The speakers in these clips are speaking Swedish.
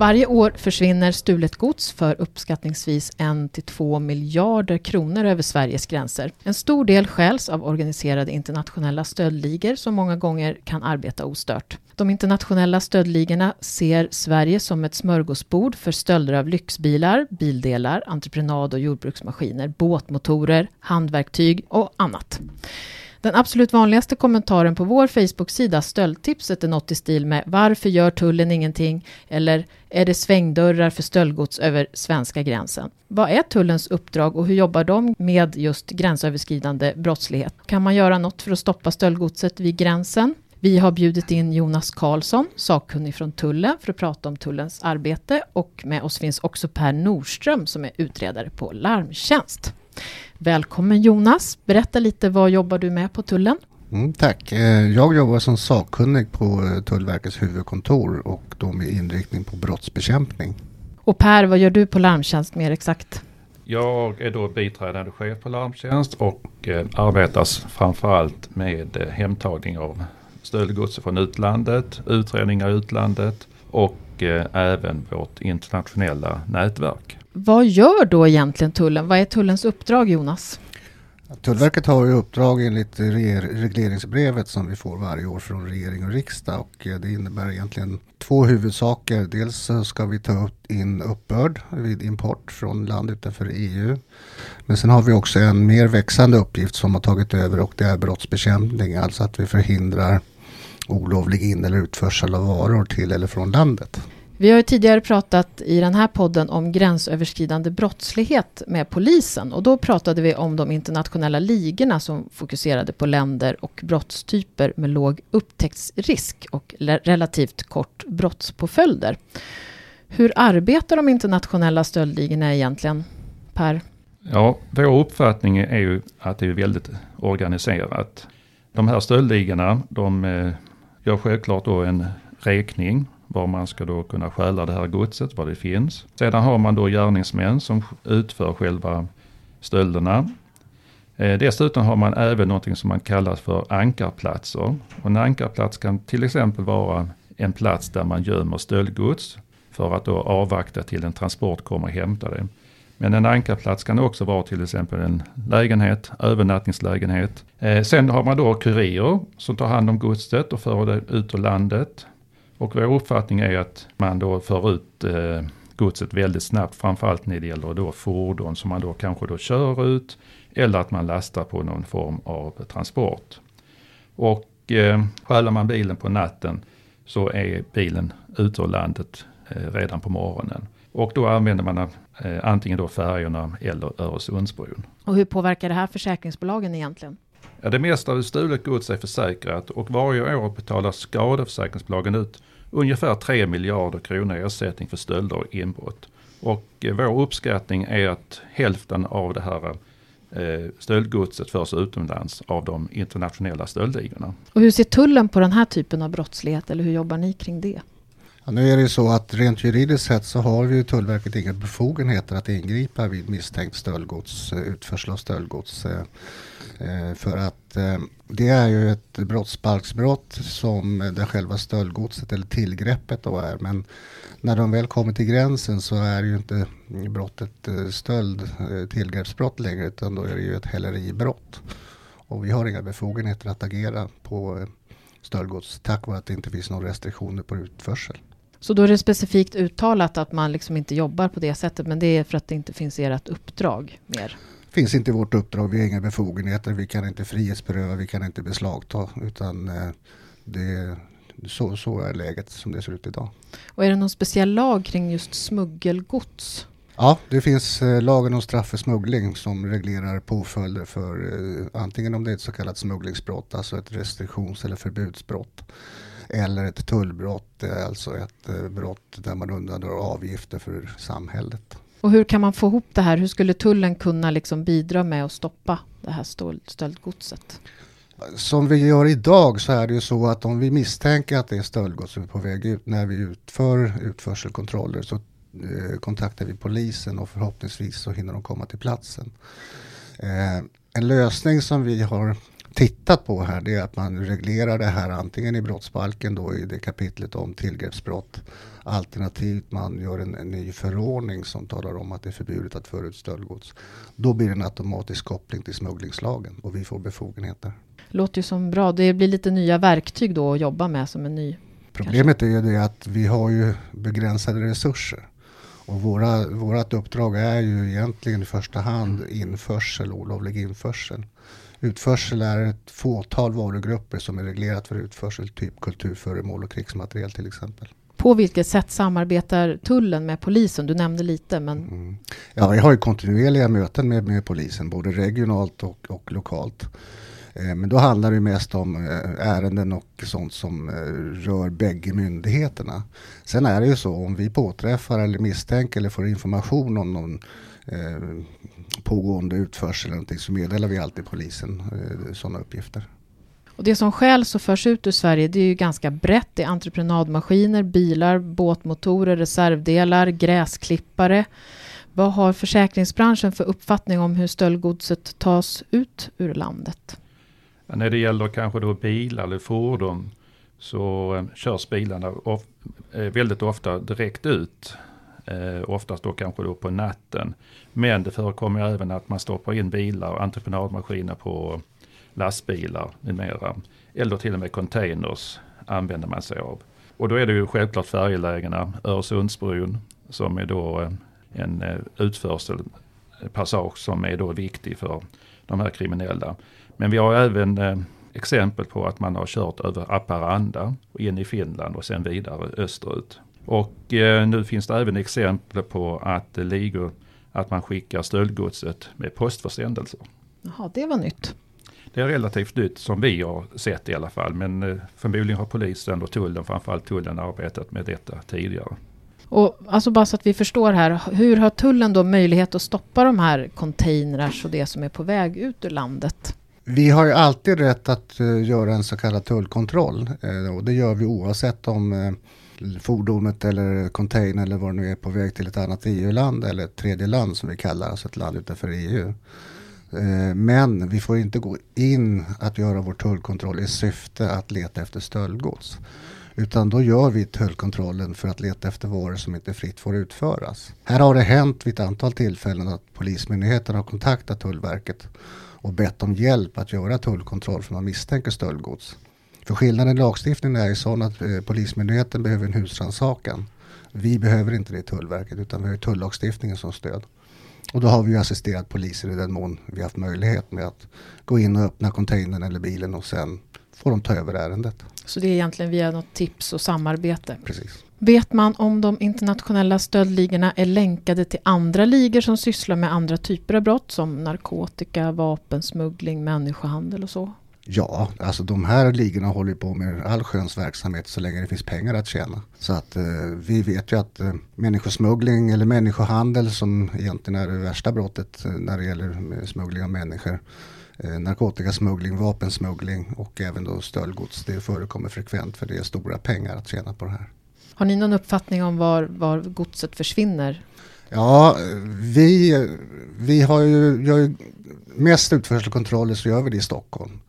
Varje år försvinner stulet gods för uppskattningsvis 1-2 miljarder kronor över Sveriges gränser. En stor del stjäls av organiserade internationella stöldligor som många gånger kan arbeta ostört. De internationella stöldligorna ser Sverige som ett smörgåsbord för stölder av lyxbilar, bildelar, entreprenad och jordbruksmaskiner, båtmotorer, handverktyg och annat. Den absolut vanligaste kommentaren på vår Facebook-sida Stöldtipset är något i stil med Varför gör tullen ingenting? Eller Är det svängdörrar för stöldgods över svenska gränsen? Vad är tullens uppdrag och hur jobbar de med just gränsöverskridande brottslighet? Kan man göra något för att stoppa stöldgodset vid gränsen? Vi har bjudit in Jonas Karlsson, sakkunnig från tullen, för att prata om tullens arbete. Och med oss finns också Per Nordström som är utredare på Larmtjänst. Välkommen Jonas! Berätta lite, vad jobbar du med på tullen? Mm, tack. Eh, jag jobbar som sakkunnig på eh, Tullverkets huvudkontor och då med inriktning på brottsbekämpning. Och Per, vad gör du på Larmtjänst mer exakt? Jag är då biträdande chef på Larmtjänst och eh, arbetar framförallt med eh, hemtagning av stöldgods från utlandet, utredningar i utlandet och eh, även vårt internationella nätverk. Vad gör då egentligen tullen? Vad är tullens uppdrag Jonas? Tullverket har ju uppdrag enligt regleringsbrevet som vi får varje år från regering och riksdag och eh, det innebär egentligen två huvudsaker. Dels ska vi ta in uppbörd vid import från land utanför EU. Men sen har vi också en mer växande uppgift som har tagit över och det är brottsbekämpning, alltså att vi förhindrar olovlig in eller utförsel av varor till eller från landet. Vi har ju tidigare pratat i den här podden om gränsöverskridande brottslighet med polisen och då pratade vi om de internationella ligorna som fokuserade på länder och brottstyper med låg upptäcktsrisk och relativt kort brottspåföljder. Hur arbetar de internationella stöldligorna egentligen, Per? Ja, vår uppfattning är ju att det är väldigt organiserat. De här stöldligorna, de eh, gör självklart då en räkning var man ska då kunna stjäla det här godset, var det finns. Sedan har man då gärningsmän som utför själva stölderna. Eh, dessutom har man även något som man kallar för ankarplatser. Och en ankarplats kan till exempel vara en plats där man gömmer stöldgods för att då avvakta till en transport kommer och hämtar det. Men en ankarplats kan också vara till exempel en lägenhet, övernattningslägenhet. Eh, sen har man då kurirer som tar hand om godset och för det ut ur landet. Och vår uppfattning är att man då för ut eh, godset väldigt snabbt, framförallt när det gäller då fordon som man då kanske då kör ut eller att man lastar på någon form av transport. Och eh, stjäler man bilen på natten så är bilen ute ur landet eh, redan på morgonen. Och då använder man eh, antingen då färjorna eller Öresundsbron. Och hur påverkar det här försäkringsbolagen egentligen? Ja, det mesta av stulet gods är försäkrat och varje år betalar skadeförsäkringsbolagen ut ungefär 3 miljarder kronor i ersättning för stölder och inbrott. Och eh, vår uppskattning är att hälften av det här eh, stöldgodset förs utomlands av de internationella stöldligorna. Och hur ser tullen på den här typen av brottslighet eller hur jobbar ni kring det? Ja, nu är det ju så att rent juridiskt sett så har ju Tullverket inga befogenheter att ingripa vid misstänkt stöldgods, eh, utförsel av stöldgods. Eh, eh, för att det är ju ett brottsbalksbrott som det själva stöldgodset eller tillgreppet då är. Men när de väl kommer till gränsen så är ju inte brottet stöld tillgreppsbrott längre utan då är det ju ett häleribrott. Och vi har inga befogenheter att agera på stöldgods tack vare att det inte finns några restriktioner på utförsel. Så då är det specifikt uttalat att man liksom inte jobbar på det sättet, men det är för att det inte finns ert uppdrag mer? finns inte i vårt uppdrag, vi har inga befogenheter, vi kan inte frihetsberöva, vi kan inte beslagta, utan eh, det, så, så är läget som det ser ut idag. Och är det någon speciell lag kring just smuggelgods? Ja, det finns eh, lagen om straff för smuggling som reglerar påföljder för eh, antingen om det är ett så kallat smugglingsbrott, alltså ett restriktions eller förbudsbrott eller ett tullbrott, alltså ett eh, brott där man undandrar avgifter för samhället. Och hur kan man få ihop det här? Hur skulle tullen kunna liksom bidra med att stoppa det här stöldgodset? Som vi gör idag så är det ju så att om vi misstänker att det är stöldgods som är på väg ut när vi utför utförselkontroller så eh, kontaktar vi polisen och förhoppningsvis så hinner de komma till platsen. Eh, en lösning som vi har tittat på här det är att man reglerar det här antingen i brottsbalken då i det kapitlet om tillgreppsbrott alternativt man gör en, en ny förordning som talar om att det är förbjudet att föra ut stöldgods. Då blir det en automatisk koppling till smugglingslagen och vi får befogenheter. Låter ju som bra. Det blir lite nya verktyg då att jobba med som en ny. Problemet kanske. är ju det att vi har ju begränsade resurser. Och våra, vårat uppdrag är ju egentligen i första hand införsel, olovlig införsel. Utförsel är ett fåtal varugrupper som är reglerat för utförsel, typ kulturföremål och krigsmateriel till exempel. På vilket sätt samarbetar tullen med polisen? Du nämnde lite men... Mm. Ja, jag har ju kontinuerliga möten med, med polisen, både regionalt och, och lokalt. Eh, men då handlar det mest om eh, ärenden och sånt som eh, rör bägge myndigheterna. Sen är det ju så om vi påträffar eller misstänker eller får information om någon pågående utförsel eller någonting så meddelar vi alltid polisen sådana uppgifter. Och det som skäls och förs ut ur Sverige det är ju ganska brett. Det är entreprenadmaskiner, bilar, båtmotorer, reservdelar, gräsklippare. Vad har försäkringsbranschen för uppfattning om hur stöldgodset tas ut ur landet? När det gäller kanske då bilar eller fordon så eh, körs bilarna of, eh, väldigt ofta direkt ut. Eh, oftast då kanske då på natten. Men det förekommer även att man stoppar in bilar och entreprenadmaskiner på lastbilar med mera. Eller till och med containers använder man sig av. Och då är det ju självklart färjelägena, Öresundsbron som är då eh, en eh, utförselpassage eh, som är då viktig för de här kriminella. Men vi har även exempel på att man har kört över Aparanda in i Finland och sen vidare österut. Och eh, nu finns det även exempel på att det ligger att man skickar stöldgodset med postförsändelser. Jaha, det var nytt. Det är relativt nytt som vi har sett i alla fall. Men eh, förmodligen har polisen och tullen, framförallt tullen, arbetat med detta tidigare. Och alltså bara så att vi förstår här, hur har tullen då möjlighet att stoppa de här containers och det som är på väg ut ur landet? Vi har ju alltid rätt att uh, göra en så kallad tullkontroll uh, och det gör vi oavsett om uh, fordonet eller container eller vad det nu är på väg till ett annat EU-land eller ett tredje land som vi kallar, alltså ett land utanför EU. Eh, men vi får inte gå in att göra vår tullkontroll i syfte att leta efter stöldgods. Utan då gör vi tullkontrollen för att leta efter varor som inte fritt får utföras. Här har det hänt vid ett antal tillfällen att Polismyndigheten har kontaktat Tullverket och bett om hjälp att göra tullkontroll för man misstänker stöldgods. För skillnaden i lagstiftningen är ju sån att eh, Polismyndigheten behöver en husrannsakan. Vi behöver inte det i Tullverket utan vi har tullagstiftningen som stöd. Och då har vi assisterat poliser i den mån vi haft möjlighet med att gå in och öppna containern eller bilen och sen får de ta över ärendet. Så det är egentligen via något tips och samarbete? Precis. Vet man om de internationella stöldligorna är länkade till andra ligor som sysslar med andra typer av brott som narkotika, vapensmuggling, människohandel och så? Ja, alltså de här ligorna håller på med allsköns verksamhet så länge det finns pengar att tjäna. Så att eh, vi vet ju att eh, människosmuggling eller människohandel som egentligen är det värsta brottet eh, när det gäller eh, smuggling av människor. Eh, narkotikasmuggling, vapensmuggling och även då stöldgods. Det förekommer frekvent för det är stora pengar att tjäna på det här. Har ni någon uppfattning om var, var godset försvinner? Ja, vi, vi har ju, gör ju mest utförselkontroller så gör vi det i Stockholm.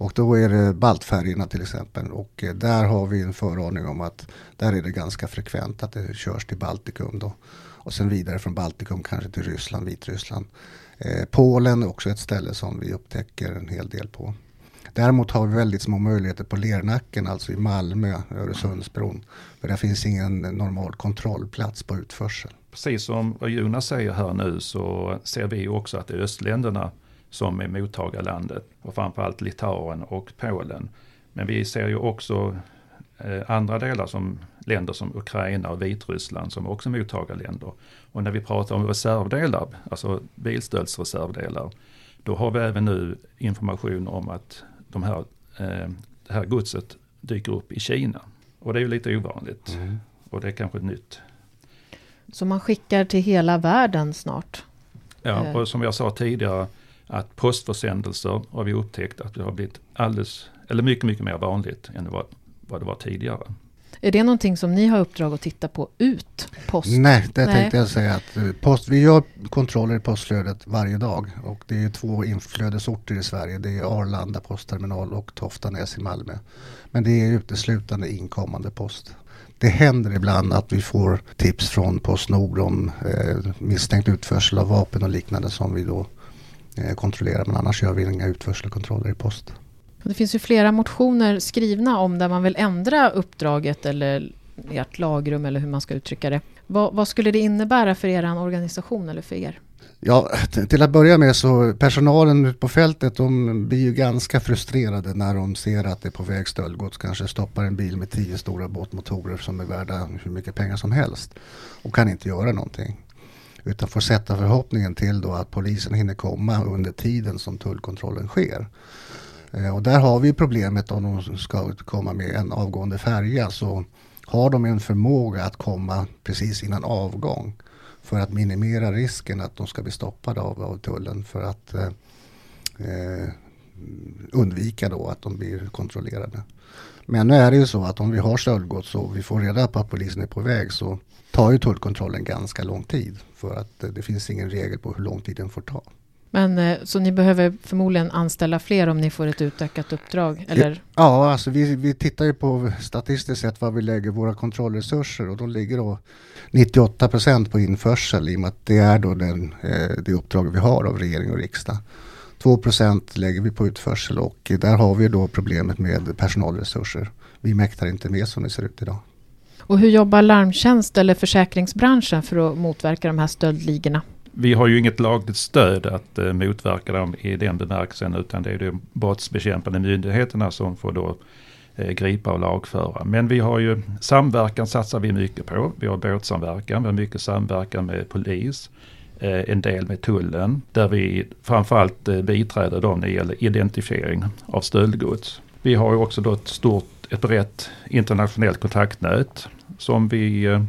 Och då är det baltfärgerna till exempel. Och eh, där har vi en föraning om att där är det ganska frekvent att det körs till Baltikum då. Och sen vidare från Baltikum kanske till Ryssland, Vitryssland. Eh, Polen är också ett ställe som vi upptäcker en hel del på. Däremot har vi väldigt små möjligheter på Lernacken, alltså i Malmö, Öresundsbron. För där finns ingen normal kontrollplats på utförsel. Precis som Jonas säger här nu så ser vi också att det är östländerna som är mottagarlandet och framförallt Litauen och Polen. Men vi ser ju också eh, andra delar som länder som Ukraina och Vitryssland som också är mottagarländer. Och när vi pratar om reservdelar, alltså bilstöldsreservdelar, då har vi även nu information om att de här, eh, det här godset dyker upp i Kina. Och det är ju lite ovanligt. Mm. Och det är kanske nytt. Så man skickar till hela världen snart? Ja, eh. och som jag sa tidigare, att postförsändelser har vi upptäckt att det har blivit alldeles, eller mycket, mycket mer vanligt än vad, vad det var tidigare. Är det någonting som ni har uppdrag att titta på ut post? Nej, det Nej. tänkte jag säga att eh, post, vi gör kontroller i postflödet varje dag och det är två inflödesorter i Sverige. Det är Arlanda postterminal och Toftanäs i Malmö. Men det är uteslutande inkommande post. Det händer ibland att vi får tips från Postnord om eh, misstänkt utförsel av vapen och liknande som vi då eh, kontrollerar. Men annars gör vi inga utförselkontroller i post. Det finns ju flera motioner skrivna om där man vill ändra uppdraget eller ert lagrum eller hur man ska uttrycka det. Vad, vad skulle det innebära för er organisation eller för er? Ja, till att börja med så personalen ute på fältet de blir ju ganska frustrerade när de ser att det är på väg stöldgods. Kanske stoppar en bil med tio stora båtmotorer som är värda hur mycket pengar som helst och kan inte göra någonting. Utan får sätta förhoppningen till då att polisen hinner komma under tiden som tullkontrollen sker. Eh, och där har vi problemet om de ska komma med en avgående färja så har de en förmåga att komma precis innan avgång för att minimera risken att de ska bli stoppade av, av tullen för att eh, eh undvika då att de blir kontrollerade. Men nu är det ju så att om vi har stöldgods och vi får reda på att polisen är på väg så tar ju tullkontrollen ganska lång tid för att eh, det finns ingen regel på hur lång tid den får ta. Men eh, så ni behöver förmodligen anställa fler om ni får ett utökat uppdrag? Eller? Ja, alltså vi, vi tittar ju på statistiskt sett vad vi lägger våra kontrollresurser och de ligger då 98 procent på införsel i och med att det är då den, eh, det uppdrag vi har av regering och riksdag. 2 procent lägger vi på utförsel och där har vi då problemet med personalresurser. Vi mäktar inte med som det ser ut idag. Och hur jobbar larmtjänst eller försäkringsbranschen för att motverka de här stöldligorna? Vi har ju inget lagligt stöd att eh, motverka dem i den bemärkelsen utan det är de brottsbekämpande myndigheterna som får då eh, gripa och lagföra. Men vi har ju samverkan satsar vi mycket på. Vi har båtsamverkan, vi har mycket samverkan med polis, Eh, en del med tullen där vi framförallt eh, biträder dem när det gäller identifiering av stöldgods. Vi har också då ett stort, ett brett internationellt kontaktnät som vi eh,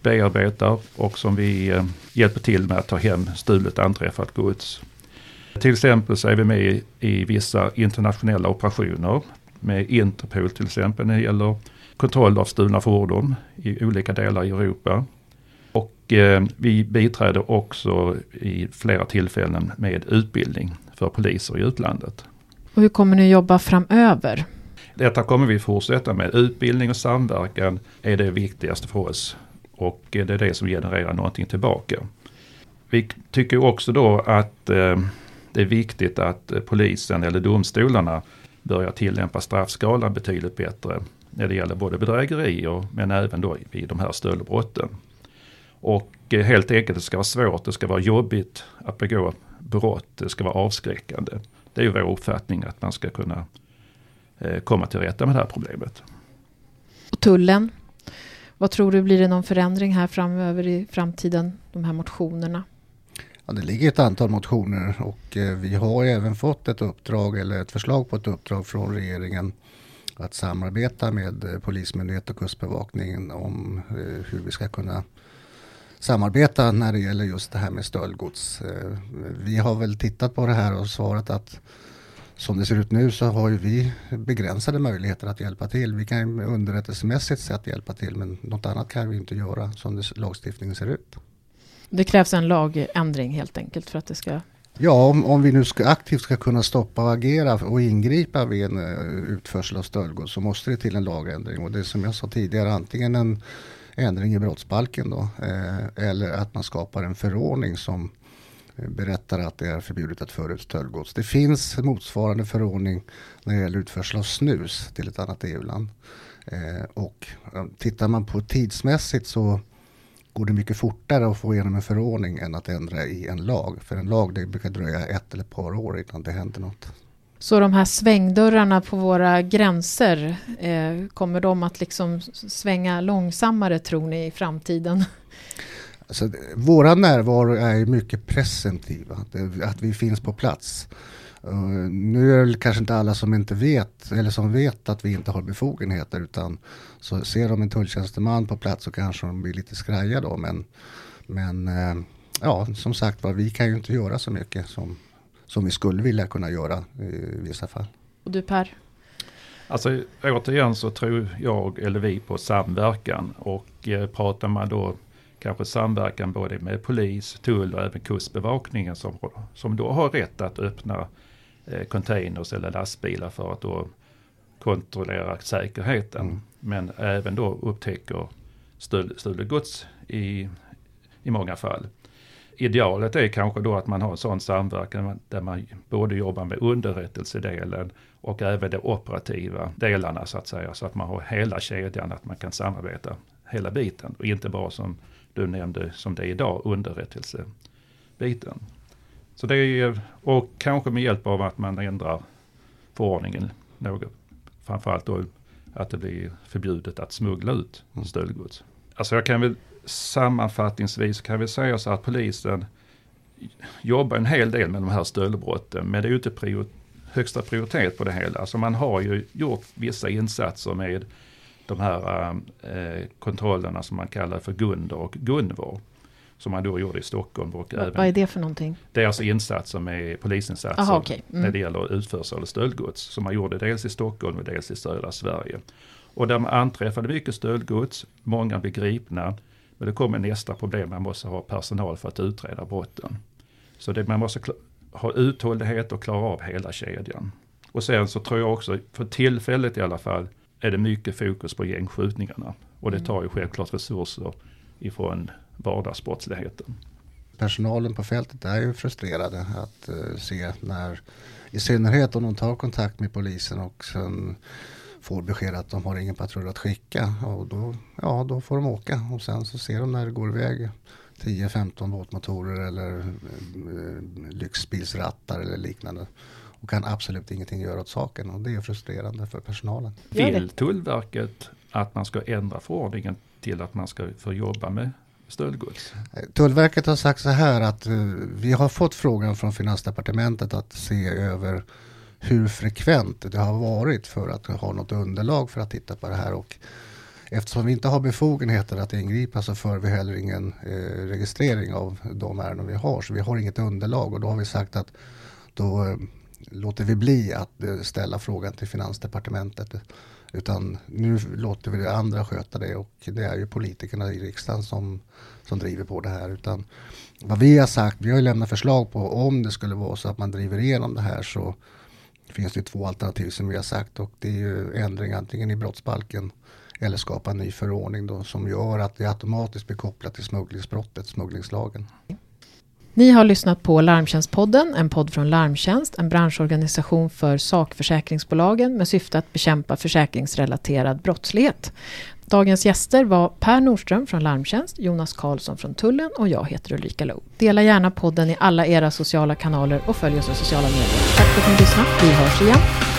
bearbetar och som vi hjälper till med att ta hem stulet anträffat gods. Till exempel så är vi med i vissa internationella operationer med Interpol till exempel när det gäller kontroll av stulna fordon i olika delar i Europa. Eh, vi biträder också i flera tillfällen med utbildning för poliser i utlandet. Och hur kommer ni jobba framöver? Detta kommer vi fortsätta med. Utbildning och samverkan är det viktigaste för oss och det är det som genererar någonting tillbaka. Vi tycker också då att eh, det är viktigt att polisen eller domstolarna börjar tillämpa straffskalan betydligt bättre när det gäller både bedrägerier men även då vid de här stöldbrotten. Och eh, helt enkelt det ska vara svårt, det ska vara jobbigt att begå brott, det ska vara avskräckande. Det är ju vår uppfattning att man ska kunna eh, komma till rätta med det här problemet. Och tullen, vad tror du, blir det någon förändring här framöver i framtiden, de här motionerna? Ja, det ligger ett antal motioner och eh, vi har även fått ett uppdrag eller ett förslag på ett uppdrag från regeringen att samarbeta med eh, Polismyndighet och Kustbevakningen om hur vi ska kunna samarbeta när det gäller just det här med stöldgods. Eh, vi har väl tittat på det här och svarat att som det ser ut nu så har ju vi begränsade möjligheter att hjälpa till. Vi kan underrättelsemässigt sett hjälpa till men något annat kan vi inte göra som det, lagstiftningen ser ut. Det krävs en lagändring helt enkelt för att det ska Ja, om, om vi nu ska, aktivt ska kunna stoppa och agera och ingripa vid en uh, utförsel av stöldgods så måste det till en lagändring. Och det är som jag sa tidigare, antingen en ändring i brottsbalken då, eh, eller att man skapar en förordning som berättar att det är förbjudet att föra ut stöldgods. Det finns motsvarande förordning när det gäller utförsel av snus till ett annat EU-land. Eh, och tittar man på tidsmässigt så går det mycket fortare att få igenom en förordning än att ändra i en lag. För en lag det brukar dröja ett eller ett par år innan det händer något. Så de här svängdörrarna på våra gränser, eh, kommer de att liksom svänga långsammare tror ni i framtiden? Alltså, våra närvaro är mycket presentiva, att vi finns på plats. Uh, nu är det kanske inte alla som inte vet, eller som vet att vi inte har befogenheter utan så ser de en tulltjänsteman på plats så kanske de blir lite skraja då men, men uh, ja som sagt var vi kan ju inte göra så mycket som, som vi skulle vilja kunna göra i vissa fall. Och du Per? Alltså återigen så tror jag, eller vi, på samverkan. Och eh, pratar man då kanske samverkan både med polis, tull och även kustbevakningen som, som då har rätt att öppna eh, containers eller lastbilar för att då kontrollera säkerheten. Mm. Men även då upptäcker stulet gods i, i många fall. Idealet är kanske då att man har en sån samverkan där man både jobbar med underrättelsedelen och även de operativa delarna så att säga. Så att man har hela kedjan, att man kan samarbeta hela biten. Och inte bara som du nämnde som det är idag, underrättelsebiten. Så det är, och kanske med hjälp av att man ändrar förordningen något. Framförallt då att det blir förbjudet att smuggla ut mm. stöldgods. Alltså jag kan väl sammanfattningsvis kan vi säga så att polisen jobbar en hel del med de här stöldbrotten. Men det är ju inte prior högsta prioritet på det hela. Alltså man har ju gjort vissa insatser med de här äh, kontrollerna som man kallar för Gunder och Gunvor. Som man då gjorde i Stockholm. Och Va, även, vad är det för någonting? Det är alltså insatser med polisinsatser Aha, okay. mm. när det gäller utförsel av stöldgods. Som man gjorde dels i Stockholm och dels i södra Sverige. Och där man anträffade mycket stöldgods, många blev gripna. Men det kommer nästa problem, man måste ha personal för att utreda brotten. Så det, man måste ha uthållighet och klara av hela kedjan. Och sen så tror jag också, för tillfället i alla fall, är det mycket fokus på gängskjutningarna. Och det mm. tar ju självklart resurser ifrån vardagsbrottsligheten. Personalen på fältet är ju frustrerade att uh, se när, i synnerhet om de tar kontakt med polisen och sen får besked att de har ingen patrull att skicka. Och då, ja, då får de åka och sen så ser de när det går iväg 10-15 båtmotorer eller eh, lyxbilsrattar eller liknande. Och kan absolut ingenting göra åt saken och det är frustrerande för personalen. Vill Tullverket att man ska ändra förordningen till att man ska få jobba med stöldgods? Eh, Tullverket har sagt så här att uh, vi har fått frågan från Finansdepartementet att se över hur frekvent det har varit för att ha något underlag för att titta på det här. Och eftersom vi inte har befogenheter att ingripa så för vi heller ingen eh, registrering av de ärenden vi har. Så vi har inget underlag och då har vi sagt att då eh, låter vi bli att eh, ställa frågan till Finansdepartementet. Utan nu låter vi det andra sköta det och det är ju politikerna i riksdagen som, som driver på det här. Utan vad vi har sagt, vi har ju lämnat förslag på om det skulle vara så att man driver igenom det här så finns det två alternativ som vi har sagt och det är ju ändring antingen i brottsbalken eller skapa en ny förordning då, som gör att det automatiskt blir kopplat till smugglingsbrottet, smugglingslagen. Ni har lyssnat på Larmtjänstpodden, en podd från Larmtjänst, en branschorganisation för sakförsäkringsbolagen med syfte att bekämpa försäkringsrelaterad brottslighet. Dagens gäster var Per Nordström från Larmtjänst, Jonas Karlsson från Tullen och jag heter Ulrika Lo. Dela gärna podden i alla era sociala kanaler och följ oss i sociala medier. Tack för att ni lyssnade. Vi hörs igen.